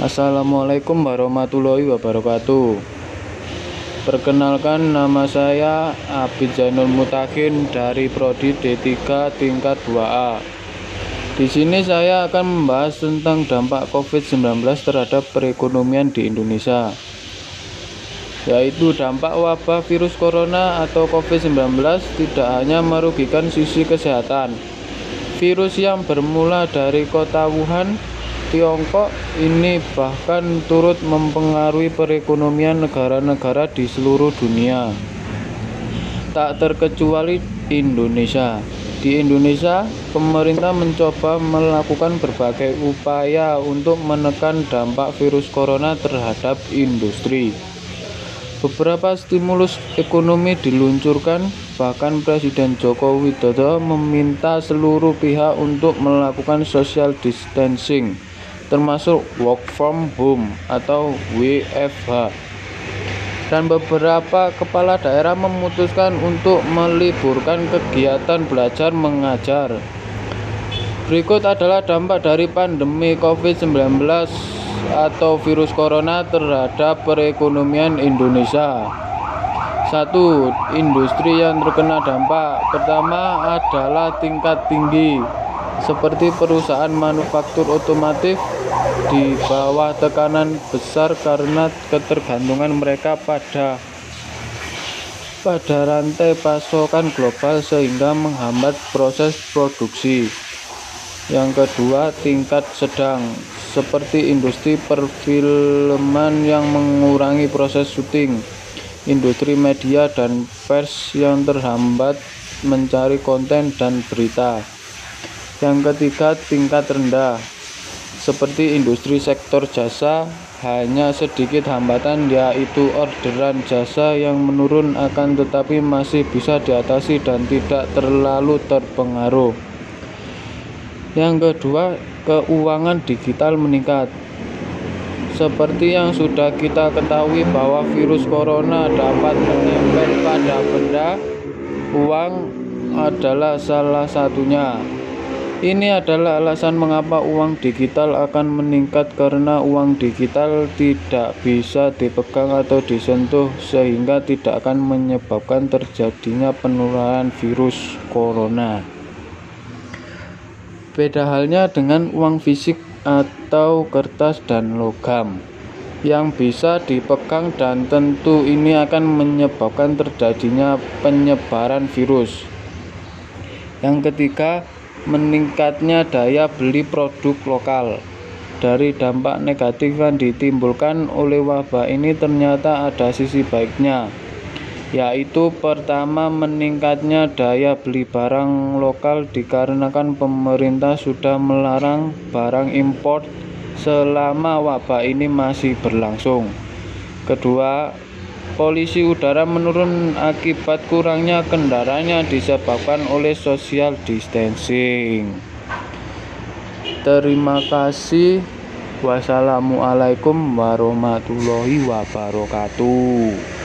Assalamualaikum warahmatullahi wabarakatuh. Perkenalkan nama saya Abid Zainul Mutakin dari prodi D3 tingkat 2A. Di sini saya akan membahas tentang dampak COVID-19 terhadap perekonomian di Indonesia. Yaitu dampak wabah virus corona atau COVID-19 tidak hanya merugikan sisi kesehatan. Virus yang bermula dari kota Wuhan Tiongkok ini bahkan turut mempengaruhi perekonomian negara-negara di seluruh dunia. Tak terkecuali Indonesia. Di Indonesia, pemerintah mencoba melakukan berbagai upaya untuk menekan dampak virus corona terhadap industri. Beberapa stimulus ekonomi diluncurkan, bahkan Presiden Joko Widodo meminta seluruh pihak untuk melakukan social distancing termasuk work from home atau WFH. Dan beberapa kepala daerah memutuskan untuk meliburkan kegiatan belajar mengajar. Berikut adalah dampak dari pandemi COVID-19 atau virus corona terhadap perekonomian Indonesia. Satu, industri yang terkena dampak pertama adalah tingkat tinggi seperti perusahaan manufaktur otomotif di bawah tekanan besar karena ketergantungan mereka pada pada rantai pasokan global sehingga menghambat proses produksi. Yang kedua, tingkat sedang seperti industri perfilman yang mengurangi proses syuting, industri media dan pers yang terhambat mencari konten dan berita. Yang ketiga, tingkat rendah seperti industri sektor jasa hanya sedikit hambatan yaitu orderan jasa yang menurun akan tetapi masih bisa diatasi dan tidak terlalu terpengaruh. Yang kedua, keuangan digital meningkat. Seperti yang sudah kita ketahui bahwa virus corona dapat menempel pada benda, uang adalah salah satunya. Ini adalah alasan mengapa uang digital akan meningkat karena uang digital tidak bisa dipegang atau disentuh sehingga tidak akan menyebabkan terjadinya penularan virus corona. Beda halnya dengan uang fisik atau kertas dan logam yang bisa dipegang dan tentu ini akan menyebabkan terjadinya penyebaran virus. Yang ketiga, meningkatnya daya beli produk lokal. Dari dampak negatif yang ditimbulkan oleh wabah ini ternyata ada sisi baiknya, yaitu pertama meningkatnya daya beli barang lokal dikarenakan pemerintah sudah melarang barang impor selama wabah ini masih berlangsung. Kedua, Polisi udara menurun akibat kurangnya kendaraannya disebabkan oleh social distancing. Terima kasih. Wassalamualaikum warahmatullahi wabarakatuh.